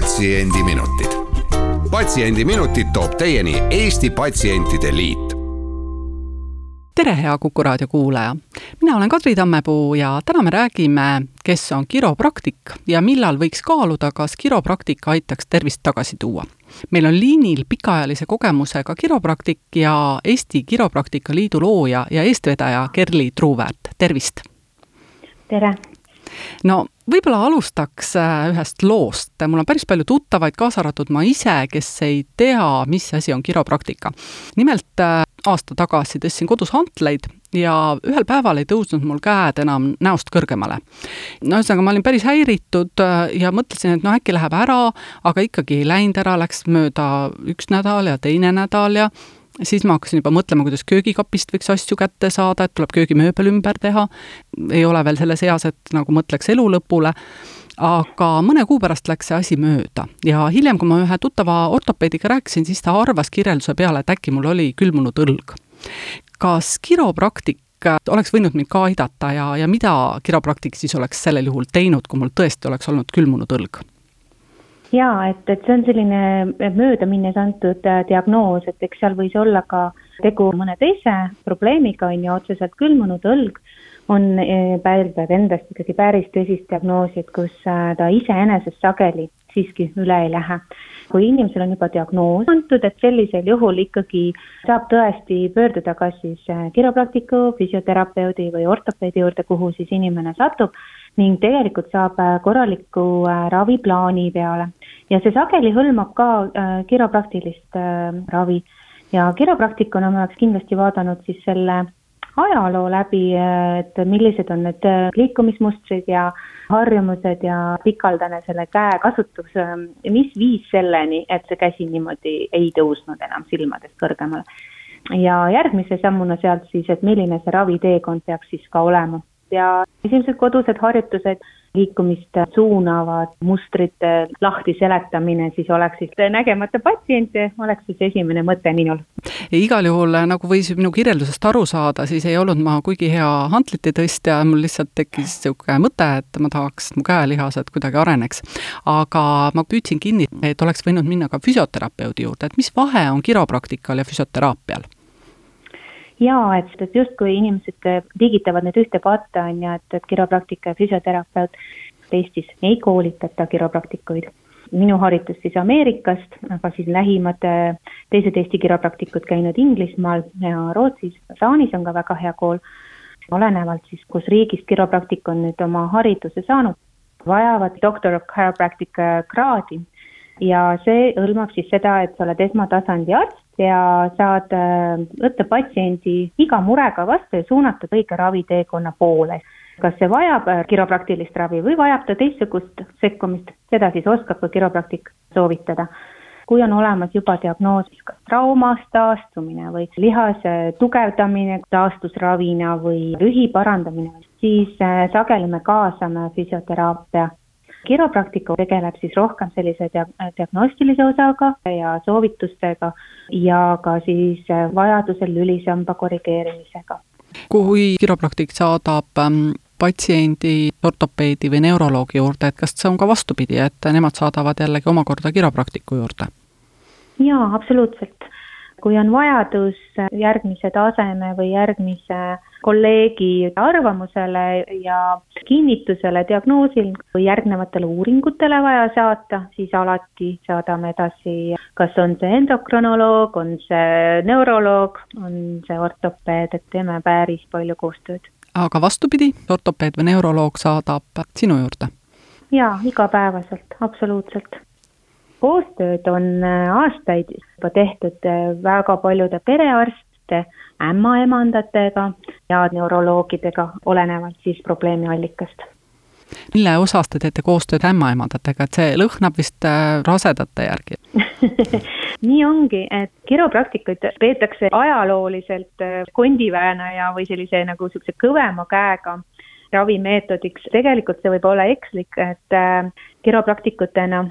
patsiendiminutid. patsiendiminutid toob teieni Eesti Patsientide Liit. tere, hea Kuku raadio kuulaja! mina olen Kadri Tammepuu ja täna me räägime, kes on kiropraktik ja millal võiks kaaluda, kas kiropraktika aitaks tervist tagasi tuua. meil on liinil pikaajalise kogemusega kiropraktik ja Eesti Kiropraktika Liidu looja ja eestvedaja Kerli Truuväärt, tervist! tere! No võib-olla alustaks äh, ühest loost, mul on päris palju tuttavaid, kaasa arvatud ma ise, kes ei tea, mis asi on kiropraktika. nimelt äh, aasta tagasi tõstsin kodus hantleid ja ühel päeval ei tõusnud mul käed enam näost kõrgemale. no ühesõnaga, ma olin päris häiritud äh, ja mõtlesin, et noh, äkki läheb ära, aga ikkagi ei läinud ära, läks mööda üks nädal ja teine nädal ja siis ma hakkasin juba mõtlema, kuidas köögikapist võiks asju kätte saada, et tuleb köögimööbel ümber teha. ei ole veel selles eas, et nagu mõtleks elu lõpule. aga mõne kuu pärast läks see asi mööda ja hiljem, kui ma ühe tuttava ortopeediga rääkisin, siis ta arvas kirjelduse peale, et äkki mul oli külmunud õlg. kas kiropraktik oleks võinud mind ka aidata ja, ja mida kiropraktik siis oleks sellel juhul teinud, kui mul tõesti oleks olnud külmunud õlg? Jaa, et, et see on selline möödaminnes antud äh, diagnoos, et eks seal võis olla ka tegu mõne teise probleemiga, on ju, otseselt külmunud õlg on, äh, endast ikkagi päris tõsist diagnoosi, et kus äh, ta iseenesest sageli siiski üle ei lähe. kui inimesel on juba diagnoos antud, et sellisel juhul ikkagi saab tõesti pöörduda kas siis kiropraktiku, füsioterapeudi või ortopeedi juurde, kuhu siis inimene satub ning tegelikult saab korraliku raviplaani peale ja see sageli hõlmab ka äh, kiropraktilist äh, ravi ja kiropraktikuna ma oleks kindlasti vaadanud siis selle ajaloo läbi, äh, et millised on need liikumismustrid ja harjumused ja pikaldane selle käe kasutus, äh, mis viis selleni, et see käsi niimoodi ei tõusnud enam silmadest kõrgemale. ja järgmise sammuna sealt siis, et milline see raviteekond peaks siis ka olema ja esimesed kodused harjutused liikumist suunavad mustrite lahti seletamine siis oleks siis nägemata patsiente, oleks siis esimene mõte minul. igal juhul, nagu võis minu kirjeldusest aru saada, siis ei olnud ma kuigi hea hantlite tõstja, mul lihtsalt tekkis niisugune mõte, et ma tahaks, et mu käelihased kuidagi areneks. aga ma püüdsin kinni, et oleks võinud minna ka füsioterapeudi juurde, et mis vahe on kiropraktikal ja füsioteraapial? Jaa, et, et justkui inimesed liigitavad need ühte patta, on ju, et, et kiropraktika ja füsioterapeut Eestis ei koolitata kiropraktikuid. minu haritus siis Ameerikast, aga siis lähimad teised Eesti kiropraktikud käinud Inglismaal ja Rootsis, Taanis on ka väga hea kool. olenevalt siis, kus riigist kiropraktik on nüüd oma hariduse saanud, vajavad Doctor of Chiropractic kraadi ja see hõlmab siis seda, et sa oled esmatasandi arst ja saad äh, võtta patsiendi iga murega vastu ja suunata õige raviteekonna poole. kas see vajab äh, kiropraktilist ravi või vajab ta teistsugust sekkumist, seda siis oskab ka kiropraktik soovitada. kui on olemas juba diagnoos, kas traumast taastumine või lihase tugevdamine taastusravina või rühi parandamine, siis äh, sageli me kaasame füsioteraapia kiropraktika tegeleb siis rohkem sellise dia-, diagnostilise osaga ja soovitustega ja ka siis äh, vajadusel lülisamba korrigeerimisega. kui kiropraktik saadab ähm, patsiendi ortopeedi või neuroloogi juurde, et kas see on ka vastupidi, et nemad saadavad jällegi omakorda kiropraktiku juurde? jaa, absoluutselt kui on vajadus järgmise taseme või järgmise kolleegi arvamusele ja kinnitusele diagnoosil või järgnevatele uuringutele vaja saata, siis alati saadame edasi, kas on see endokronoloog, on see neuroloog, on see ortopeed, et teeme päris palju koostööd. aga vastupidi, ortopeed või neuroloog saadab sinu juurde? jaa, igapäevaselt, absoluutselt koostööd on aastaid juba tehtud väga paljude perearstide, ämmaemandatega ja neuroloogidega, olenevalt siis probleemi allikast mille osas te teete koostööd ämmaemandatega, et see lõhnab vist äh, rasedate järgi. Nii ongi, et kiropraktikuid peetakse ajalooliselt äh, kondiväänaja või sellise nagu niisuguse kõvema käega ravimeetodiks. tegelikult see võib olla ekslik, et äh, kiropraktikutena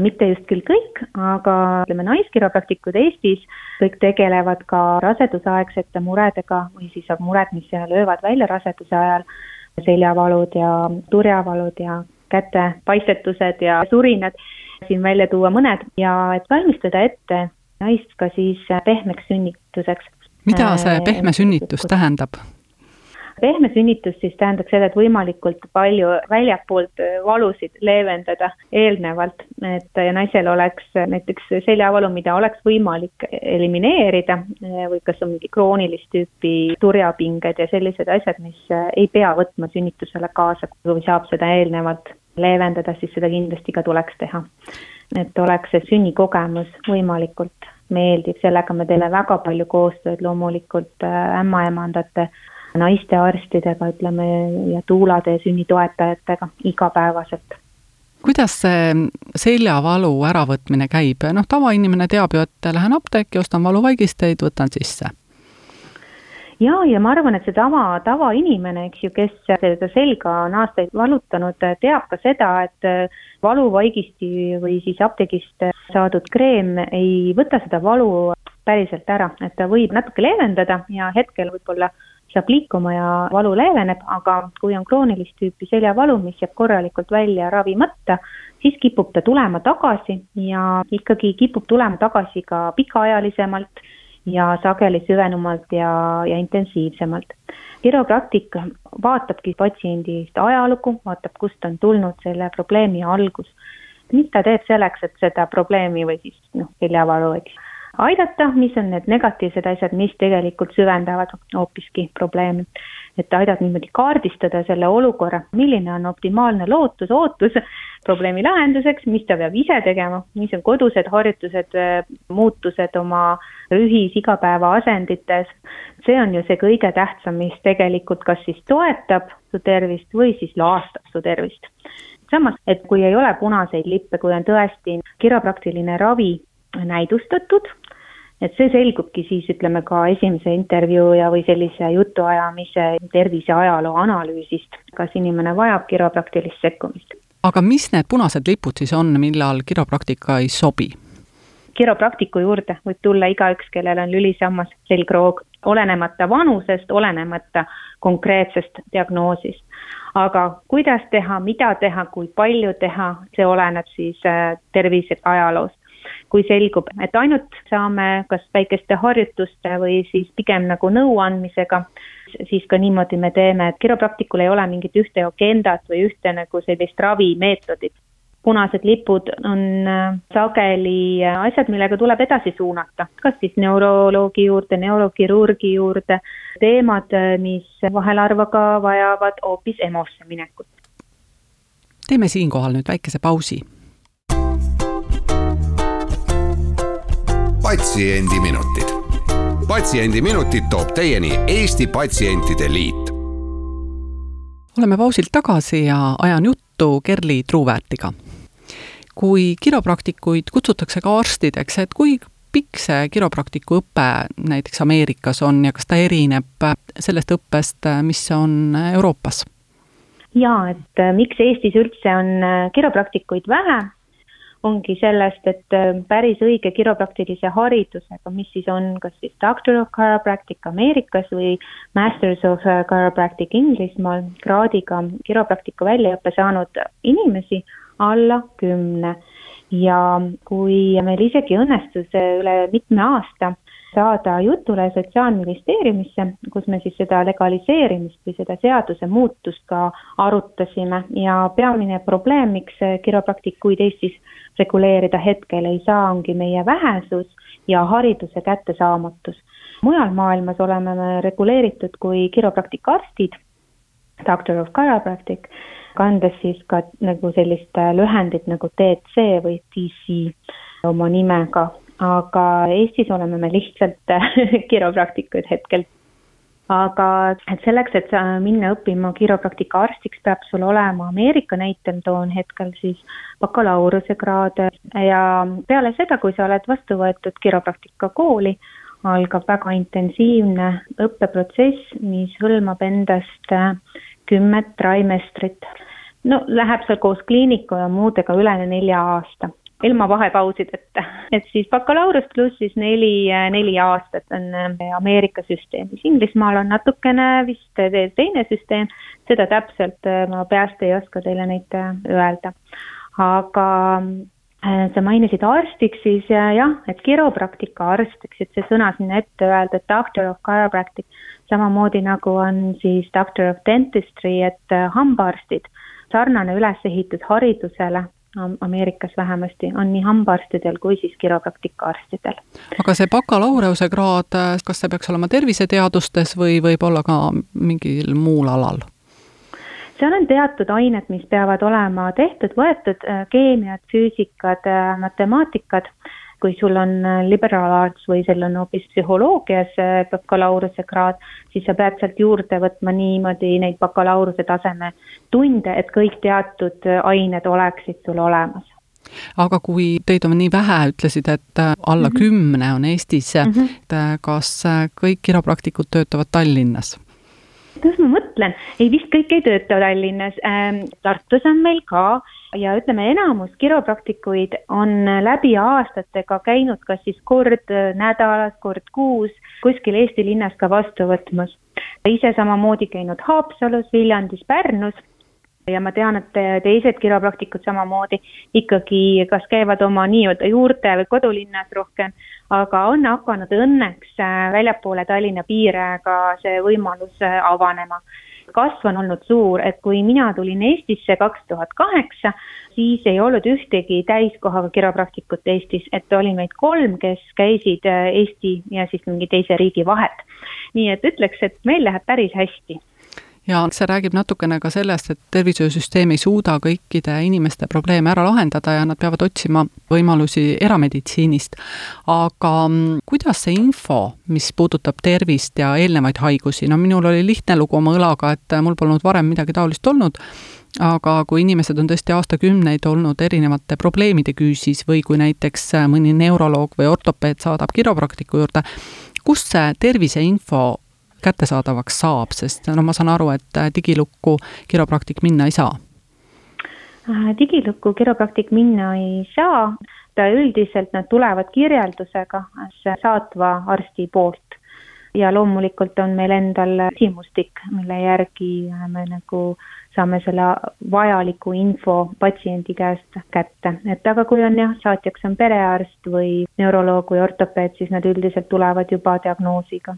mitte just küll kõik, aga ütleme, naiskiropraktikud Eestis kõik tegelevad ka rasedusaegsete muredega või siis mured, mis löövad välja raseduse ajal seljavalud ja turjavalud ja käte paistetused ja surinad, siin välja tuua mõned ja et valmistada ette naist ka siis pehmeks sünnituseks. mida see äh, pehme sünnitus tähendab? Pehme sünnitus siis tähendaks seda, et võimalikult palju väljapoolt valusid leevendada eelnevalt, et naisel oleks näiteks seljavalu, mida oleks võimalik elimineerida või kas on mingi kroonilist tüüpi turjapinged ja sellised asjad, mis ei pea võtma sünnitusele kaasa, kui saab seda eelnevalt leevendada, siis seda kindlasti ka tuleks teha. et oleks see sünnikogemus võimalikult meeldiv, sellega me teeme väga palju koostööd loomulikult ämmaemandate naistearstidega, ütleme, ja tuulade ja sünnitoetajatega igapäevaselt kuidas see seljavalu äravõtmine käib, noh, tavainimene teab ju, et lähen apteeki, ostan valuvaigisteid, võtan sisse. ja, ja ma arvan, et see tava, tavainimene, eks ju, kes seda selga on aastaid valutanud, teab ka seda, et valuvaigisti või siis apteegist saadud kreem ei võta seda valu päriselt ära, et ta võib natuke leevendada ja hetkel võib-olla saab liikuma ja valu leeveneb, aga kui on kroonilist tüüpi seljavalu, mis jääb korralikult välja ravimata, siis kipub ta tulema tagasi ja ikkagi kipub tulema tagasi ka pikaajalisemalt ja sageli süvenumalt ja, ja intensiivsemalt. kiropraktik vaatabki patsiendist ajalugu, vaatab, kust on tulnud selle probleemi algus. mis ta teeb selleks, et seda probleemi või siis noh, seljavalu, eks aidata, mis on need negatiivsed asjad, mis tegelikult süvendavad hoopiski probleemi. et aidata niimoodi kaardistada selle olukorra, milline on optimaalne lootus, ootus probleemi lahenduseks, mis ta peab ise tegema, mis on kodused harjutused, muutused oma rühis, igapäevaasendites. see on ju see kõige tähtsam, mis tegelikult kas siis toetab su tervist või siis laastab su tervist samas, et kui ei ole punaseid lippe, kui on tõesti kiropraktiline ravi näidustatud, et see selgubki siis ütleme ka esimese intervjuu ja, või sellise jutuajamise terviseajaloo analüüsist, kas inimene vajab kiropraktilist sekkumist. aga mis need punased lipud siis on, millal kiropraktika ei sobi? kiropraktiku juurde võib tulla igaüks, kellel on lülisammas selgroog, olenemata vanusest, olenemata konkreetsest diagnoosist. aga kuidas teha, mida teha, kui palju teha, see oleneb siis äh, tervise ajaloost kui selgub, et ainult saame kas väikeste harjutuste või siis pigem nagu nõuandmisega, siis ka niimoodi me teeme, et kiropraktikul ei ole mingit ühte agendat või ühte nagu sellist ravimeetodit punased lipud on äh, sageli äh, asjad, millega tuleb edasi suunata, kas siis neuroloogi juurde, neurokirurgi juurde, teemad, äh, mis vahel harva ka vajavad hoopis EMO-sse minekut. teeme siinkohal nüüd väikese pausi patsiendiminutid. patsiendiminutid toob teieni Eesti Patsientide Liit. oleme pausilt tagasi ja ajan juttu Kerli Truuväärtiga. kui kiropraktikuid kutsutakse ka arstideks, et kui pikk see kiropraktiku õpe näiteks Ameerikas on ja kas ta erineb sellest õppest, mis on Euroopas? jaa, et äh, miks Eestis üldse on äh, kiropraktikuid vähe ongi sellest, et äh, päris õige kiropraktilise haridusega, mis siis on kas siis Doctor of Chiropractic Ameerikas või Masters of äh, Chiropractic Inglismaal kraadiga kiropraktika väljaõppe saanud inimesi alla kümne. ja kui meil isegi õnnestus üle mitme aasta saada jutule Sotsiaalministeeriumisse, kus me siis seda legaliseerimist või seda seaduse muutust ka arutasime ja peamine probleem, miks kiropraktikuid Eestis reguleerida hetkel ei saa, ongi meie vähesus ja hariduse kättesaamatus. mujal maailmas oleme me reguleeritud kui kiropraktika arstid, doctor of chiropractic, kandes siis ka nagu sellist lühendit nagu DC või DC oma nimega, aga Eestis oleme me lihtsalt kiropraktikud hetkel aga selleks, et minna õppima kiropraktika arstiks, peab sul olema Ameerika näitel toon hetkel siis bakalaureusekraad ja peale seda, kui sa oled vastu võetud kiropraktika kooli, algab väga intensiivne õppeprotsess, mis hõlmab endast kümmet trimestrit. no läheb seal koos kliiniku ja muudega üle nelja aasta ilma vahepausideta, et siis bakalaureus pluss siis neli, neli aastat on äh, Ameerika süsteemis, Inglismaal on natukene vist teine süsteem, seda täpselt äh, ma peast ei oska teile neid äh, öelda. aga sa mainisid arstiks, siis jah, et kiropraktika arst, eks, et see sõna sinna ette öelda, et doctor of chiropractic, samamoodi nagu on siis doctor of dentistry, et hambaarstid, sarnane ülesehitus haridusele Ameerikas vähemasti, on nii hambaarstidel kui siis kiropraktika arstidel. aga see bakalaureusekraad, kas see peaks olema terviseteadustes või võib olla ka mingil muul alal? seal on teatud ained, mis peavad olema tehtud, võetud, äh, keemiad, füüsikad, äh, matemaatikad kui sul on äh, liberal arts või sul on hoopis psühholoogias äh, bakalaureuse kraad, siis sa pead sealt juurde võtma niimoodi neid bakalaureuse taseme tunde, et kõik teatud äh, ained oleksid sul olemas aga kui teid on nii vähe, ütlesid, et alla mm -hmm. kümne on Eestis mm, -hmm. et kas kõik kiropraktikud töötavad Tallinnas? Kuidas ma mõtlen, ei vist kõik ei tööta Tallinnas. Ähm,, Tartus on meil ka. Ja ütleme, enamus kiropraktikuid on läbi aastatega käinud kas siis kord nädalas, kord kuus kuskil Eesti linnas ka vastu võtmas. ise samamoodi käinud Haapsalus, Viljandis, Pärnus. Ja ma tean, et teised kiropraktikud samamoodi ikkagi kas käivad oma nii-öelda juurte või kodulinnas rohkem, aga on hakanud õnneks väljapoole Tallinna piire ka see võimalus avanema kasv on olnud suur, et kui mina tulin Eestisse kaks tuhat kaheksa, siis ei olnud ühtegi täiskohaga kiropraktikut Eestis, et oli meid kolm, kes käisid äh, Eesti ja siis mingi teise riigi vahet. nii et ütleks, et meil läheb päris hästi ja see räägib natukene ka sellest, et tervishoiusüsteem ei suuda kõikide inimeste probleeme ära lahendada ja nad peavad otsima võimalusi erameditsiinist. aga mm, kuidas see info, mis puudutab tervist ja eelnevaid haigusi, no minul oli lihtne lugu oma õlaga, et mul polnud varem midagi taolist olnud, aga kui inimesed on tõesti aastakümneid olnud erinevate probleemide küüsis või kui näiteks mõni neuroloog või ortopeed saadab kiropraktiku juurde, kust see terviseinfo kättesaadavaks saab, sest no ma saan aru, et äh, digilukku kiropraktik minna ei saa? Äh, digilukku kiropraktik minna ei saa, ta üldiselt nad tulevad kirjeldusega saatva arsti poolt. Ja loomulikult on meil endal küsimustik, mille järgi me nagu saame selle vajaliku info patsiendi käest kätte, et aga kui on jah, saatjaks on perearst või neuroloog või ortopeed, siis nad üldiselt tulevad juba diagnoosiga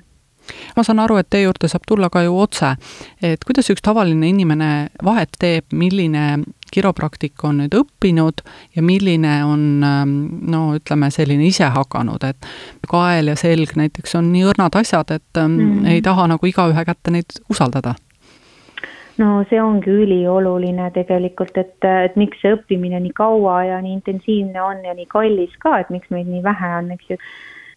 ma saan aru, et teie juurde saab tulla ka ju otse, et kuidas üks tavaline inimene vahet teeb, milline kiropraktik on nüüd õppinud ja milline on ähm, no ütleme, selline isehakanud, et kael ja selg näiteks on nii õrnad asjad, et mm -hmm. ei taha nagu igaühe kätte neid usaldada. No see ongi ülioluline tegelikult, et, et miks see õppimine nii kaua ja nii intensiivne on ja nii kallis ka, et miks meid nii vähe on, eks ju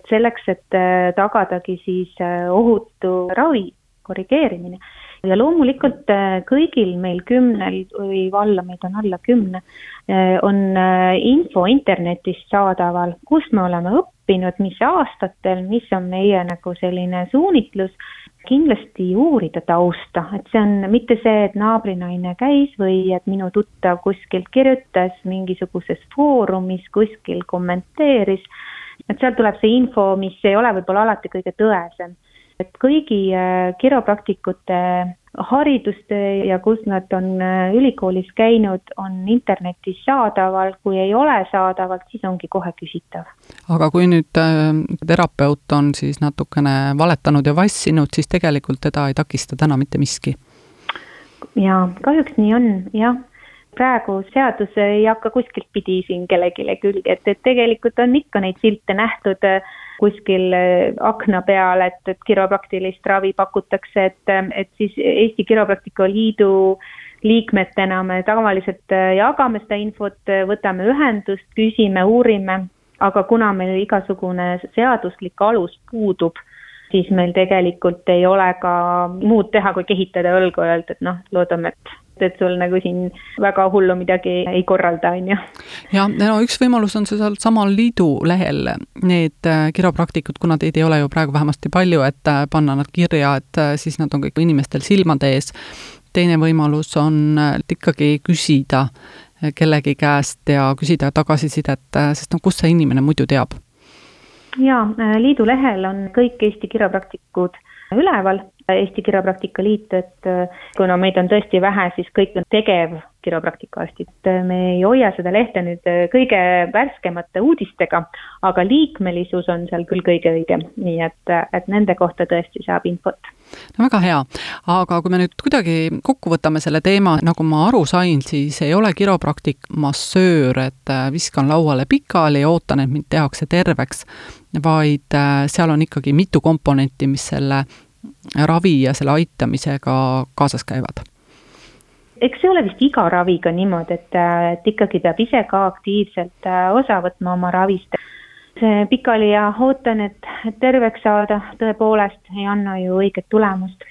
selleks, et äh, tagadagi siis äh, ohutu ravi korrigeerimine. ja loomulikult äh, kõigil meil kümnel või valla meid on alla kümne, on info internetist saadaval, kus me oleme õppinud, mis aastatel, mis on meie nagu selline suunitlus, kindlasti uurida tausta, et see on mitte see, et naabrinaine käis või et minu tuttav kuskilt kirjutas mingisuguses foorumis, kuskil kommenteeris et sealt tuleb see info, mis ei ole võib-olla alati kõige tõesem. et kõigi äh, kiropraktikute hariduste ja kus nad on äh, ülikoolis käinud, on internetis saadaval, kui ei ole saadaval, siis ongi kohe küsitav. aga kui nüüd äh, terapeut on siis natukene valetanud ja vassinud, siis tegelikult teda ei takista täna mitte miski? jaa, kahjuks nii on, jah praegu seadus ei hakka kuskilt pidi siin kellelegi külge, et, et tegelikult on ikka neid silte nähtud äh, kuskil äh, akna peal, et, et kiropraktilist ravi pakutakse, et, et siis Eesti Kiropraktika Liidu liikmetena me tavaliselt jagame seda infot, võtame ühendust, küsime, uurime, aga kuna meil igasugune seaduslik alus puudub, siis meil tegelikult ei ole ka muud teha, kui kehitada õlgu ja öelda, et noh, loodame, et et sul nagu siin väga hullu midagi ei korralda, on ju. ja no üks võimalus on see sealsamal liidu lehel, need äh, kiropraktikud, kuna teid ei ole ju praegu vähemasti palju, et äh, panna nad kirja, et äh, siis nad on kõik inimestel silmade ees. teine võimalus on ikkagi küsida kellegi käest ja küsida tagasisidet, sest no kust see inimene muidu teab jaa, äh, liidu lehel on kõik Eesti kiropraktikud üleval, Eesti Kiropraktika Liit, et äh, kuna meid on tõesti vähe, siis kõik on tegev kiropraktikaalstid. me ei hoia seda lehte nüüd äh, kõige värskemate uudistega, aga liikmelisus on seal küll kõige õigem, nii et, et nende kohta tõesti saab infot. No väga hea, aga kui me nüüd kuidagi kokku võtame selle teema, nagu ma aru sain, siis ei ole kiropraktik massöör, et viskan lauale pikali ja ootan, et mind tehakse terveks, vaid äh, seal on ikkagi mitu komponenti, mis selle ravi ja selle aitamisega kaasas käivad eks see ole vist iga raviga niimoodi, et, et ikkagi peab ise ka aktiivselt äh, osa võtma oma ravist. Pikali ja ootan, et, et terveks saada, tõepoolest ei anna ju õiget tulemust.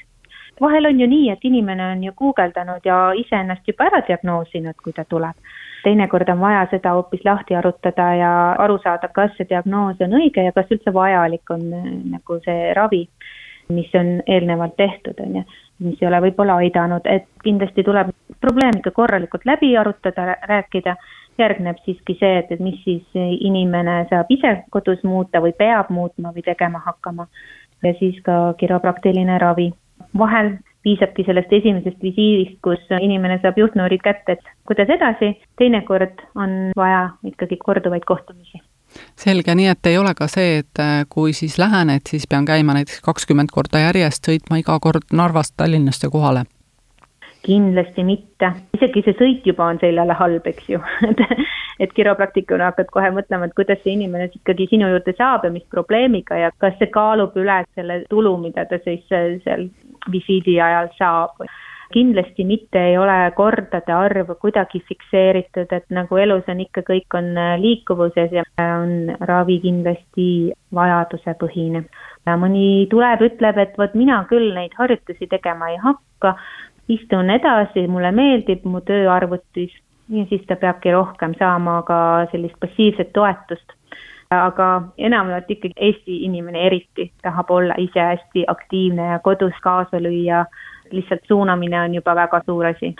vahel on ju nii, et inimene on ju guugeldanud ja iseennast juba ära diagnoosinud, kui ta tuleb. teinekord on vaja seda hoopis lahti arutada ja aru saada, kas see diagnoos on õige ja kas üldse vajalik on äh, nagu see ravi mis on eelnevalt tehtud, on ju, mis ei ole võib-olla aidanud, et kindlasti tuleb probleem ikka korralikult läbi arutada, rääkida, järgneb siiski see, et, et mis siis inimene saab ise kodus muuta või peab muutma või tegema hakkama. ja siis ka kiropraktiline ravi. vahel piisabki sellest esimesest visiidist, kus inimene saab juhtnöörid kätte, et kuidas edasi, teinekord on vaja ikkagi korduvaid kohtumisi selge, nii et ei ole ka see, et äh, kui siis lähen, et siis pean käima näiteks kakskümmend korda järjest, sõitma iga kord Narvast Tallinnasse kohale? Kindlasti mitte, isegi see sõit juba on seljale halb, eks ju. Et, et kiropraktikuna hakkad kohe mõtlema, et kuidas see inimene ikkagi sinu juurde saab ja mis probleemiga ja kas see kaalub üle selle tulu, mida ta siis seal visiidi ajal saab. Kindlasti mitte ei ole kordade arv kuidagi fikseeritud, et nagu elus on ikka, kõik on äh, liikuvuses ja on ravi kindlasti vajadusepõhine. mõni tuleb, ütleb, et vot mina küll neid harjutusi tegema ei hakka, istun edasi, mulle meeldib mu töö arvutis ja siis ta peabki rohkem saama ka sellist passiivset toetust. Aga enamjaolt ikkagi Eesti inimene eriti tahab olla ise hästi aktiivne ja kodus kaasa lüüa. Lihtsalt suunamine on juba väga suur asi.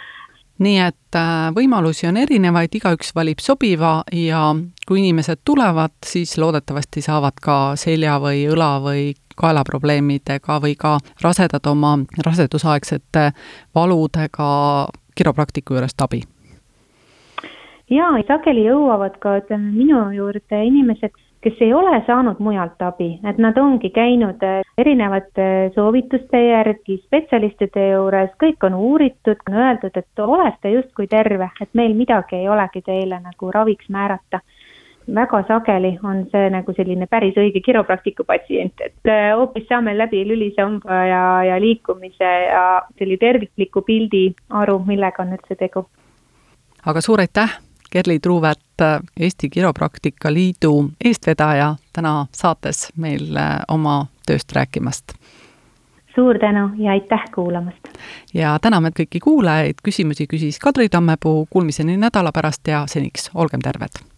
Nii et äh, võimalusi on erinevaid, igaüks valib sobiva ja kui inimesed tulevad, siis loodetavasti saavad ka selja või õla või kaelaprobleemidega või ka rasedad oma rasedusaegsete valudega kiropraktiku juurest abi. jaa, sageli jõuavad ka, ütleme, minu juurde inimesed kes ei ole saanud mujalt abi, et nad ongi käinud äh, erinevate soovituste järgi spetsialistide juures, kõik on uuritud, on öeldud, et olete justkui terve, et meil midagi ei olegi teile nagu raviks määrata väga sageli on see nagu selline päris õige kiropraktiku patsient, et äh, hoopis saame läbi lülisamba ja, ja liikumise ja selle tervikliku pildi aru, millega on üldse tegu. aga suur aitäh Kerli Truuvet, Eesti Kiropraktika Liidu eestvedaja, täna saates meil äh, oma tööst rääkimast. suur tänu ja aitäh kuulamast! ja täname kõiki kuulajaid, küsimusi küsis Kadri Tammepuu, kuulmiseni nädala pärast ja seniks olgem terved!